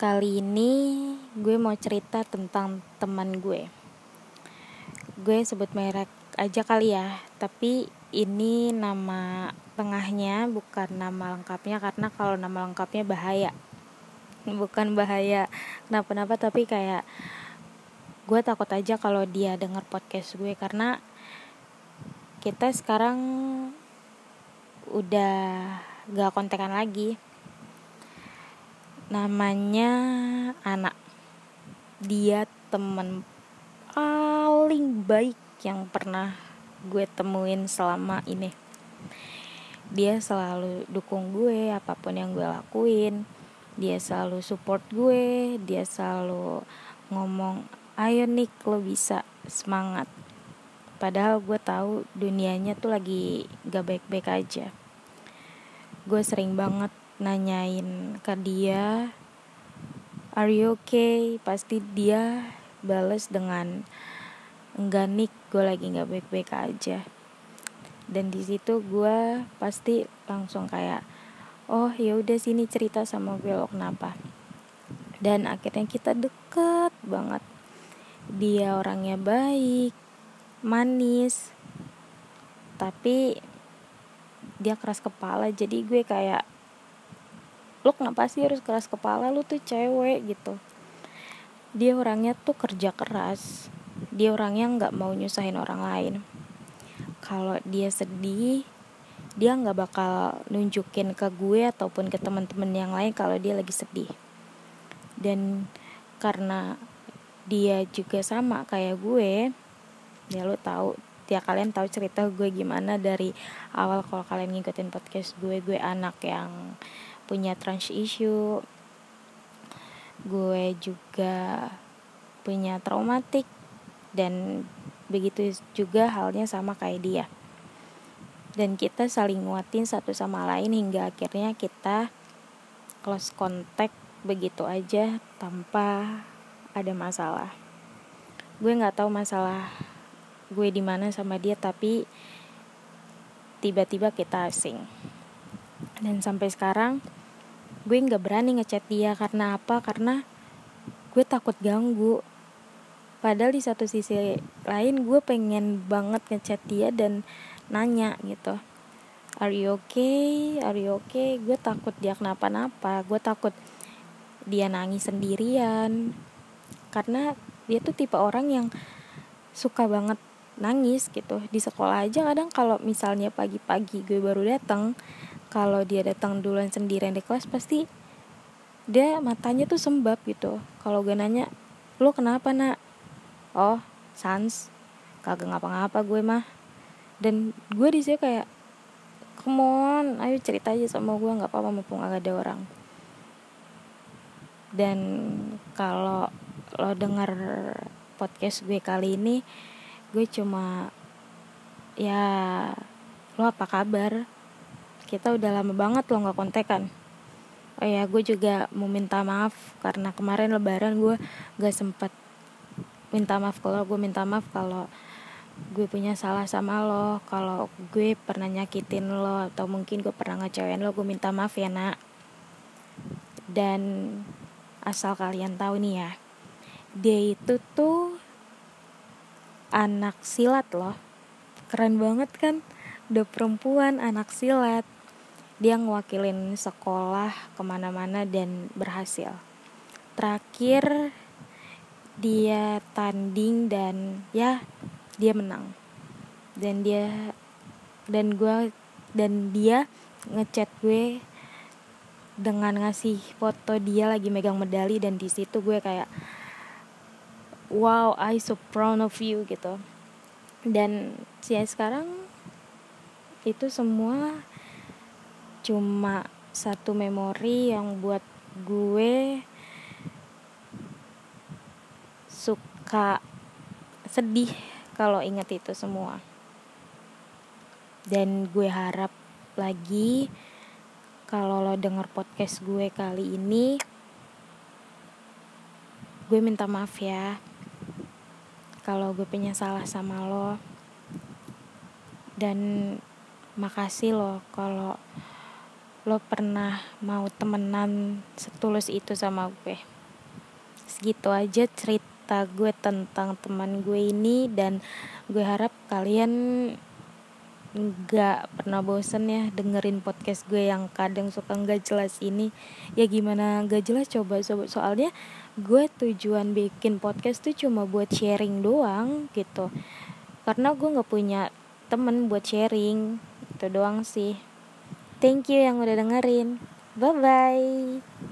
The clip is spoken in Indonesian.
Kali ini gue mau cerita tentang teman gue. Gue sebut merek aja kali ya, tapi ini nama tengahnya bukan nama lengkapnya karena kalau nama lengkapnya bahaya. Bukan bahaya kenapa-napa tapi kayak gue takut aja kalau dia denger podcast gue karena kita sekarang udah gak kontekan lagi namanya anak. Dia temen paling baik yang pernah gue temuin selama ini. Dia selalu dukung gue apa pun yang gue lakuin. Dia selalu support gue dia selalu ngomong ayo Nick lo bisa semangat. Padahal gue tahu dunianya tuh lagi gak baik-baik aja. Gue sering banget nanyain ke dia are you okay? Pasti dia bales dengan enggak nik gue lagi nggak baik-baik aja. Dan di situ gue pasti langsung kayak oh ya udah sini cerita sama gue lo kenapa? Dan akhirnya kita deket banget. Dia orangnya baik manis tapi dia keras kepala. Jadi gue kayak lu kenapa sih harus keras kepala? Lu tuh cewek gitu. Dia orangnya tuh kerja keras. Dia orangnya nggak mau nyusahin orang lain. Kalau dia sedih dia nggak bakal nunjukin ke gue ataupun ke teman-teman yang lain kalau dia lagi sedih. Dan karena dia juga sama kayak gue ya lu tahu ya kalian tahu cerita gue gimana dari awal kalau kalian ngikutin podcast gue gue anak yang punya trans issue. Gue juga punya traumatik dan begitu juga halnya sama kayak dia. Dan kita saling nguatin satu sama lain hingga akhirnya kita close contact begitu aja tanpa ada masalah. Gue nggak tahu masalah gue di mana sama dia tapi tiba-tiba kita asing. Dan sampai sekarang gue nggak berani ngechat dia karena apa? Karena gue takut ganggu. Padahal di satu sisi lain gue pengen banget ngechat dia dan nanya gitu. Are you okay? Are you okay? Gue takut dia kenapa-napa. Gue takut dia nangis sendirian. Karena dia tuh tipe orang yang suka banget nangis gitu. Di sekolah aja kadang kalau misalnya pagi-pagi gue baru datang kalau dia datang duluan sendirian di kelas pasti dia matanya tuh sembab gitu. Kalau gue nanya lu kenapa nak? Oh sans. Kagak ngapa-ngapa gue mah. Dan gue di sini kayak come on ayo cerita aja sama gue nggak apa-apa mumpung agak ada orang. Dan kalau lo denger podcast gue kali ini gue cuma ya lo apa kabar kita udah lama banget lo nggak kontekan oh ya gue juga mau minta maaf karena kemarin lebaran gue gak sempet minta maaf kalau gue minta maaf kalau gue punya salah sama lo kalau gue pernah nyakitin lo atau mungkin gue pernah ngecewain lo gue minta maaf ya nak. Dan asal kalian tahu nih ya dia itu tuh anak silat loh. Keren banget kan? Udah perempuan anak silat dia ngewakilin sekolah ke mana-mana dan berhasil. Terakhir dia tanding dan ya dia menang. Dan dia dan gue dan dia ngechat gue dengan ngasih foto dia lagi megang medali dan di situ gue kayak wow I so proud of you gitu. Dan sih sekarang itu semua cuma satu memori yang buat gue suka sedih kalau inget itu semua. Dan gue harap lagi kalau lo denger podcast gue kali ini gue minta maaf ya kalau gue punya salah sama lo. Dan makasih lo kalau lo pernah mau temenan setulus itu sama gue? Segitu aja cerita gue tentang teman gue ini dan gue harap kalian nggak pernah bosen ya dengerin podcast gue yang kadang suka nggak jelas ini. Ya gimana nggak jelas coba sobat soalnya gue tujuan bikin podcast tuh cuma buat sharing doang gitu. Karena gue nggak punya temen buat sharing itu doang sih thank you yang udah dengerin. Bye bye